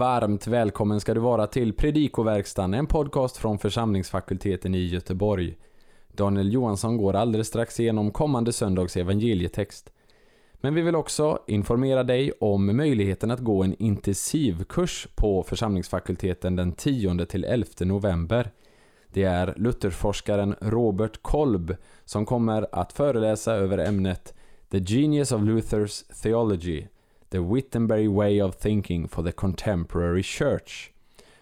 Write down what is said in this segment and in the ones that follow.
Varmt välkommen ska du vara till Predikoverkstan, en podcast från församlingsfakulteten i Göteborg. Daniel Johansson går alldeles strax igenom kommande söndags evangelietext. Men vi vill också informera dig om möjligheten att gå en intensivkurs på församlingsfakulteten den 10-11 november. Det är Lutherforskaren Robert Kolb som kommer att föreläsa över ämnet The Genius of Luther's Theology The Wittenberg Way of Thinking for the Contemporary Church.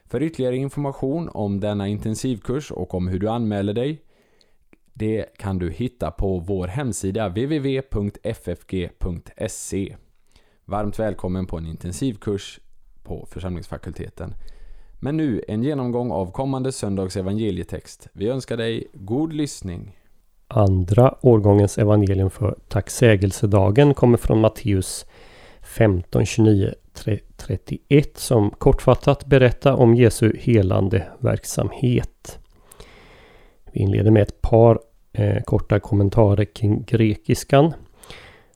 För ytterligare information om denna intensivkurs och om hur du anmäler dig det kan du hitta på vår hemsida www.ffg.se. Varmt välkommen på en intensivkurs på församlingsfakulteten. Men nu en genomgång av kommande söndags evangelietext. Vi önskar dig god lyssning. Andra årgångens evangelium för tacksägelsedagen kommer från Matteus 15, 29, 31 som kortfattat berättar om Jesu helande verksamhet. Vi inleder med ett par eh, korta kommentarer kring grekiskan.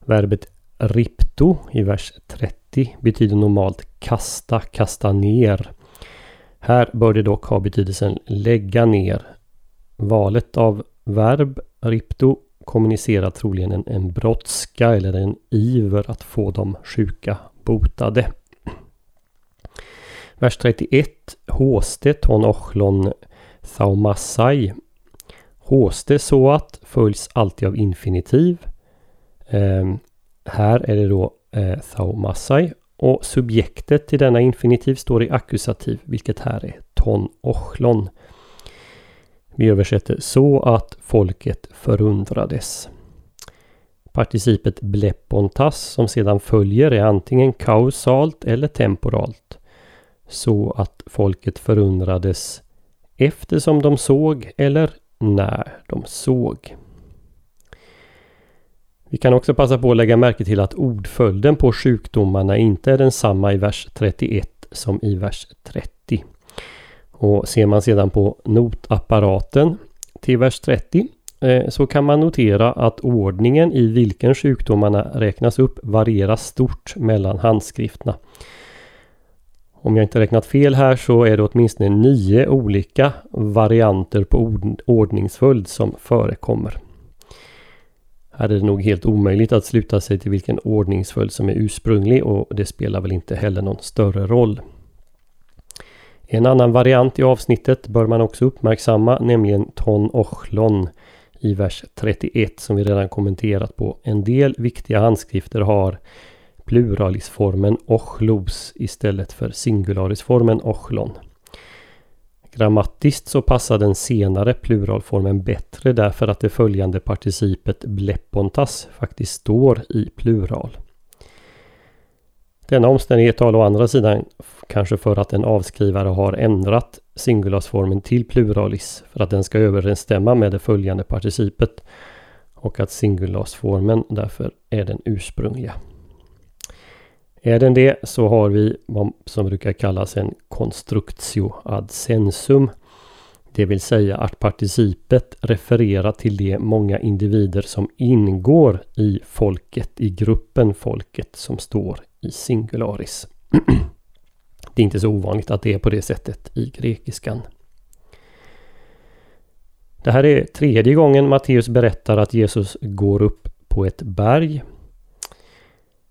Verbet ripto i vers 30 betyder normalt kasta, kasta ner. Här bör det dock ha betydelsen lägga ner. Valet av verb ripto kommunicerar troligen en, en brådska eller en iver att få de sjuka botade. Vers 31. Håste ton ochlon thaumassai. Håste så att följs alltid av infinitiv. Eh, här är det då eh, thaumassai och subjektet till denna infinitiv står i ackusativ vilket här är ton ochlon. Vi översätter så att folket förundrades. Participet blepontas som sedan följer är antingen kausalt eller temporalt. Så att folket förundrades eftersom de såg eller när de såg. Vi kan också passa på att lägga märke till att ordföljden på sjukdomarna inte är densamma i vers 31 som i vers 30. Och ser man sedan på notapparaten till vers 30 så kan man notera att ordningen i vilken sjukdomarna räknas upp varierar stort mellan handskrifterna. Om jag inte räknat fel här så är det åtminstone nio olika varianter på ordningsföljd som förekommer. Här är det nog helt omöjligt att sluta sig till vilken ordningsföljd som är ursprunglig och det spelar väl inte heller någon större roll. En annan variant i avsnittet bör man också uppmärksamma, nämligen ton ochlon i vers 31 som vi redan kommenterat på. En del viktiga handskrifter har pluralisformen ochlos istället för singularisformen ochlon. Grammatiskt så passar den senare pluralformen bättre därför att det följande participet blepontas faktiskt står i plural. Denna omständighet talar å andra sidan kanske för att en avskrivare har ändrat singulasformen till pluralis för att den ska överensstämma med det följande participet och att singulasformen därför är den ursprungliga. Är den det så har vi vad som brukar kallas en constructio ad sensum. Det vill säga att participet refererar till de många individer som ingår i folket, i gruppen folket som står i singularis. det är inte så ovanligt att det är på det sättet i grekiskan. Det här är tredje gången Matteus berättar att Jesus går upp på ett berg.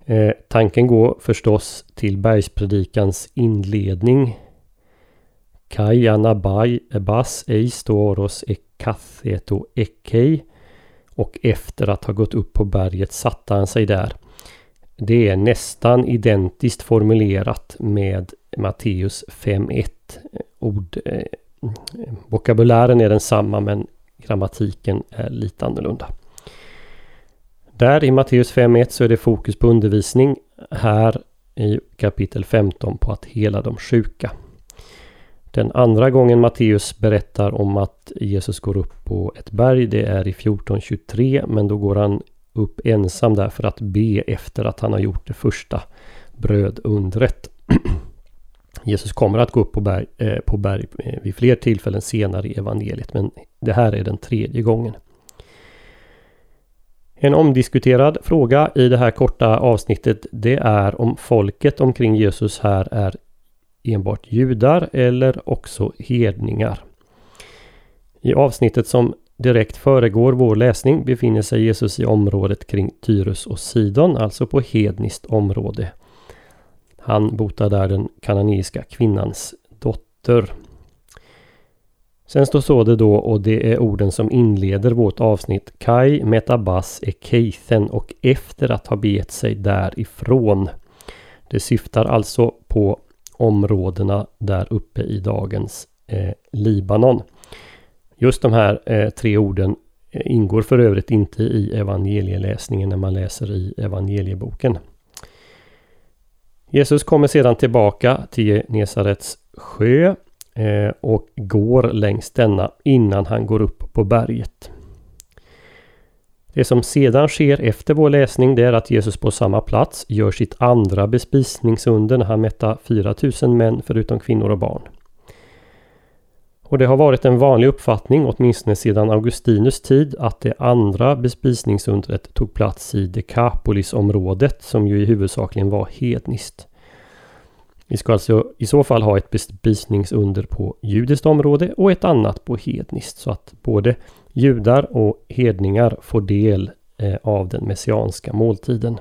Eh, tanken går förstås till bergspredikans inledning. Kai anabai ebas eis toros ekatheto ekei. Och efter att ha gått upp på berget satte han sig där. Det är nästan identiskt formulerat med Matteus 5.1. Ord, eh, vokabulären är densamma men grammatiken är lite annorlunda. Där i Matteus 5.1 så är det fokus på undervisning. Här i kapitel 15 på att hela de sjuka. Den andra gången Matteus berättar om att Jesus går upp på ett berg det är i 14.23 men då går han upp ensam där för att be efter att han har gjort det första brödundret. Jesus kommer att gå upp på berg, eh, på berg eh, vid fler tillfällen senare i evangeliet men det här är den tredje gången. En omdiskuterad fråga i det här korta avsnittet det är om folket omkring Jesus här är enbart judar eller också hedningar. I avsnittet som direkt föregår vår läsning befinner sig Jesus i området kring Tyrus och Sidon, alltså på hedniskt område. Han botar där den kananeiska kvinnans dotter. Sen står så det då och det är orden som inleder vårt avsnitt. Kai metabas är keithen och efter att ha begett sig därifrån. Det syftar alltså på områdena där uppe i dagens eh, Libanon. Just de här eh, tre orden eh, ingår för övrigt inte i evangelieläsningen när man läser i evangelieboken. Jesus kommer sedan tillbaka till Genesarets sjö eh, och går längs denna innan han går upp på berget. Det som sedan sker efter vår läsning det är att Jesus på samma plats gör sitt andra bespisningsunder när han mättar 4000 män förutom kvinnor och barn. Och det har varit en vanlig uppfattning, åtminstone sedan Augustinus tid, att det andra bespisningsundret tog plats i Dekapolisområdet som ju i huvudsakligen var hedniskt. Vi ska alltså i så fall ha ett bespisningsunder på judiskt område och ett annat på hedniskt så att både judar och hedningar får del eh, av den messianska måltiden.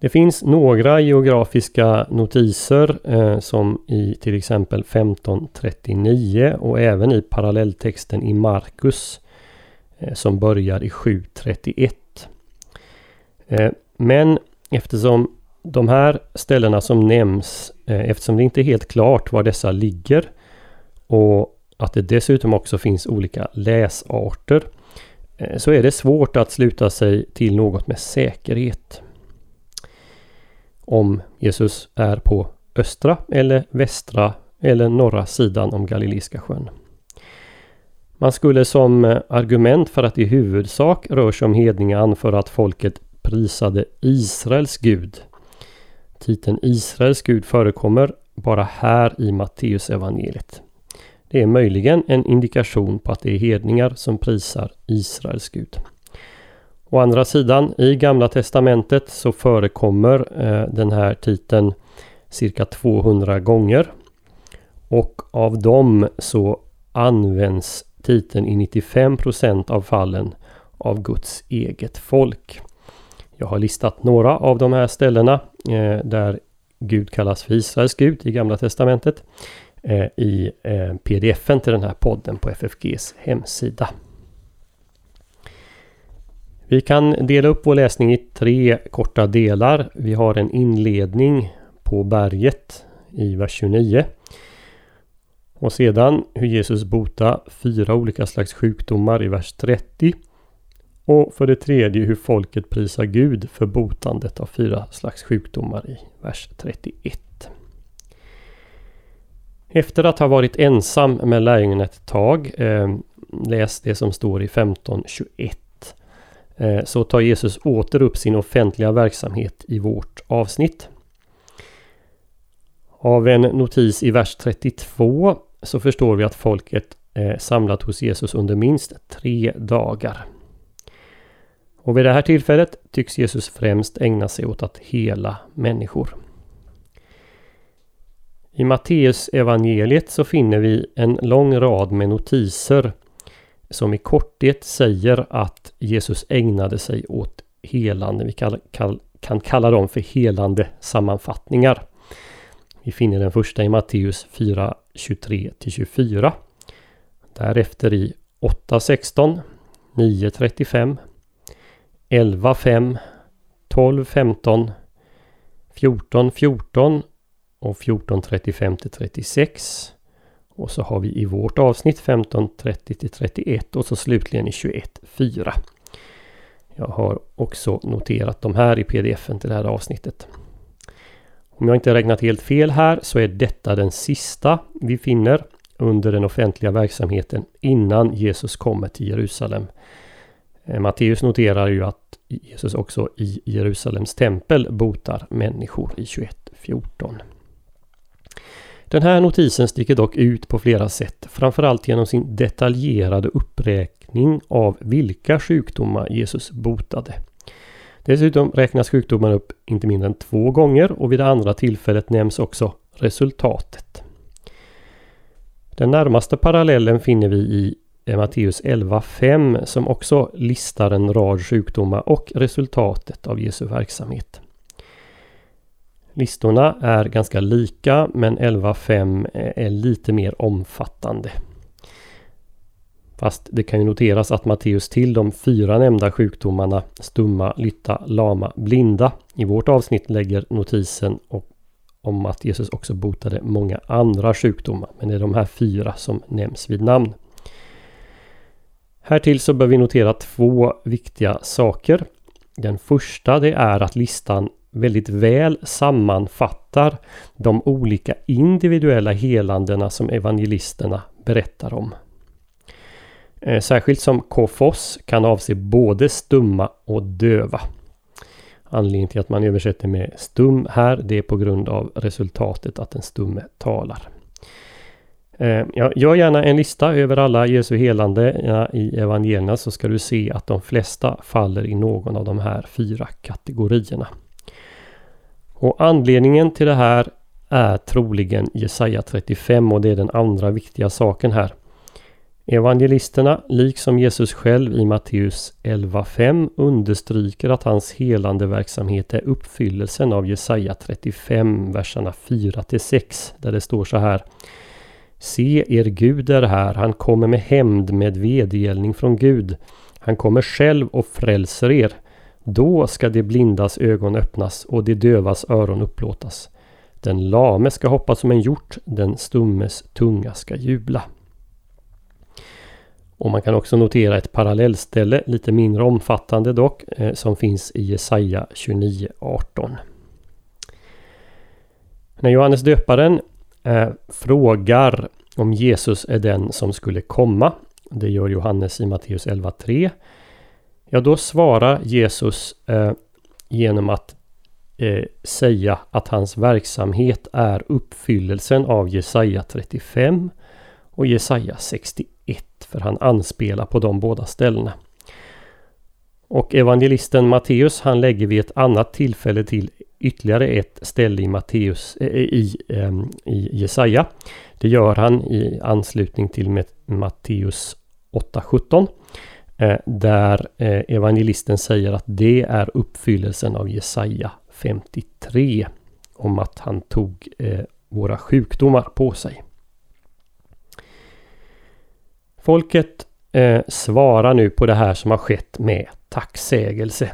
Det finns några geografiska notiser eh, som i till exempel 1539 och även i parallelltexten i Markus eh, som börjar i 731. Eh, men eftersom de här ställena som nämns, eh, eftersom det inte är helt klart var dessa ligger och att det dessutom också finns olika läsarter eh, så är det svårt att sluta sig till något med säkerhet om Jesus är på östra eller västra eller norra sidan om Galileiska sjön. Man skulle som argument för att i huvudsak rör sig om hedningar anföra att folket prisade Israels Gud. Titeln Israels Gud förekommer bara här i Matteusevangeliet. Det är möjligen en indikation på att det är hedningar som prisar Israels Gud. Å andra sidan, i Gamla Testamentet så förekommer eh, den här titeln cirka 200 gånger. Och av dem så används titeln i 95% av fallen av Guds eget folk. Jag har listat några av de här ställena eh, där Gud kallas för Israels Gud i Gamla Testamentet eh, i eh, pdfen till den här podden på FFGs hemsida. Vi kan dela upp vår läsning i tre korta delar. Vi har en inledning på berget i vers 29. Och sedan hur Jesus botar fyra olika slags sjukdomar i vers 30. Och för det tredje hur folket prisar Gud för botandet av fyra slags sjukdomar i vers 31. Efter att ha varit ensam med lärjungarna ett tag, eh, läs det som står i 15.21 Eh, så tar Jesus åter upp sin offentliga verksamhet i vårt avsnitt. Av en notis i vers 32 så förstår vi att folket är samlat hos Jesus under minst tre dagar. Och vid det här tillfället tycks Jesus främst ägna sig åt att hela människor. I Matteus evangeliet så finner vi en lång rad med notiser som i korthet säger att Jesus ägnade sig åt helande. Vi kan, kan, kan kalla dem för helande sammanfattningar. Vi finner den första i Matteus 4, 23-24. Därefter i 8, 16, 9, 35, 11, 5, 12, 15, 14, 14 och 14, 35 36 och så har vi i vårt avsnitt 1530 till 31 och så slutligen i 21.4. Jag har också noterat de här i pdfen till det här avsnittet. Om jag inte räknat helt fel här så är detta den sista vi finner under den offentliga verksamheten innan Jesus kommer till Jerusalem. Eh, Matteus noterar ju att Jesus också i Jerusalems tempel botar människor i 21.14. Den här notisen sticker dock ut på flera sätt, framförallt genom sin detaljerade uppräkning av vilka sjukdomar Jesus botade. Dessutom räknas sjukdomen upp inte mindre än två gånger och vid det andra tillfället nämns också resultatet. Den närmaste parallellen finner vi i Matteus 11.5 som också listar en rad sjukdomar och resultatet av Jesu verksamhet. Listorna är ganska lika men 11.5 eh, är lite mer omfattande. Fast det kan ju noteras att Matteus till de fyra nämnda sjukdomarna stumma, lytta, lama, blinda i vårt avsnitt lägger notisen om att Jesus också botade många andra sjukdomar. Men det är de här fyra som nämns vid namn. Härtill så bör vi notera två viktiga saker. Den första det är att listan väldigt väl sammanfattar de olika individuella helandena som evangelisterna berättar om. Eh, särskilt som kofos kan avse både stumma och döva. Anledningen till att man översätter med stum här det är på grund av resultatet att den stumme talar. Eh, Jag gör gärna en lista över alla Jesu helande i evangelierna så ska du se att de flesta faller i någon av de här fyra kategorierna. Och anledningen till det här är troligen Jesaja 35 och det är den andra viktiga saken här. Evangelisterna, liksom Jesus själv i Matteus 11.5, understryker att hans helande verksamhet är uppfyllelsen av Jesaja 35, verserna 4-6, där det står så här. Se, er Gud är här, han kommer med hämnd, med vedergällning från Gud. Han kommer själv och frälser er. Då ska de blindas ögon öppnas och de dövas öron upplåtas. Den lame ska hoppa som en hjort, den stummes tunga ska jubla. Och man kan också notera ett parallellställe, lite mindre omfattande dock, eh, som finns i Jesaja 29.18. När Johannes döparen eh, frågar om Jesus är den som skulle komma, det gör Johannes i Matteus 11.3, ja då svarar Jesus eh, genom att eh, säga att hans verksamhet är uppfyllelsen av Jesaja 35 och Jesaja 61 för han anspelar på de båda ställena. Och evangelisten Matteus han lägger vid ett annat tillfälle till ytterligare ett ställe i Matteus eh, i, eh, i Jesaja. Det gör han i anslutning till Matteus 8.17 Eh, där eh, evangelisten säger att det är uppfyllelsen av Jesaja 53 om att han tog eh, våra sjukdomar på sig. Folket svarar nu på det här som har skett med tacksägelse.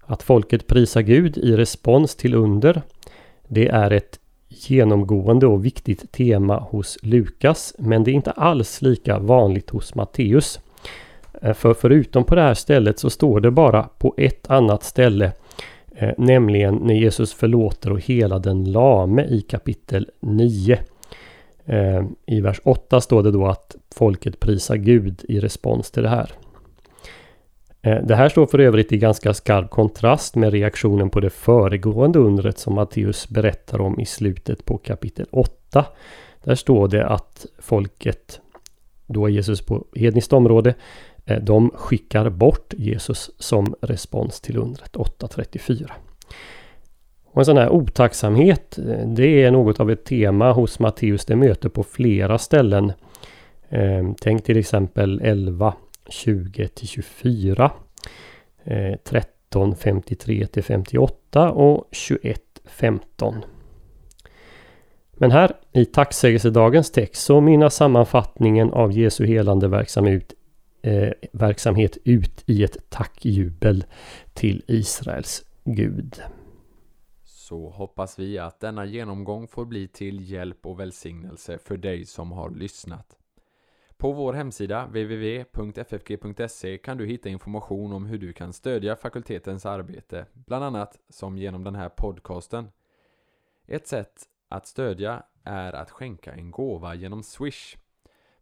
Att folket prisar Gud i respons till under. Det är ett genomgående och viktigt tema hos Lukas men det är inte alls lika vanligt hos Matteus. Eh, för förutom på det här stället så står det bara på ett annat ställe eh, Nämligen när Jesus förlåter och hela den lame i kapitel 9. Eh, I vers 8 står det då att folket prisar Gud i respons till det här. Det här står för övrigt i ganska skarp kontrast med reaktionen på det föregående undret som Matteus berättar om i slutet på kapitel 8. Där står det att folket, då är Jesus på hedniskt område, Eh, de skickar bort Jesus som respons till undret 8.34. Och en sån här otacksamhet, eh, det är något av ett tema hos Matteus. Det möter på flera ställen. Eh, tänk till exempel 11, 20 till 24. 13, 53 till 58 och 21, 15. Men här i tacksägelsedagens text så mynnar sammanfattningen av Jesu helande verksamhet, eh, verksamhet ut i ett tackjubel till Israels Gud så hoppas vi att denna genomgång får bli till hjälp och välsignelse för dig som har lyssnat. På vår hemsida www.ffg.se kan du hitta information om hur du kan stödja fakultetens arbete, bland annat som genom den här podcasten. Ett sätt att stödja är att skänka en gåva genom Swish.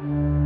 you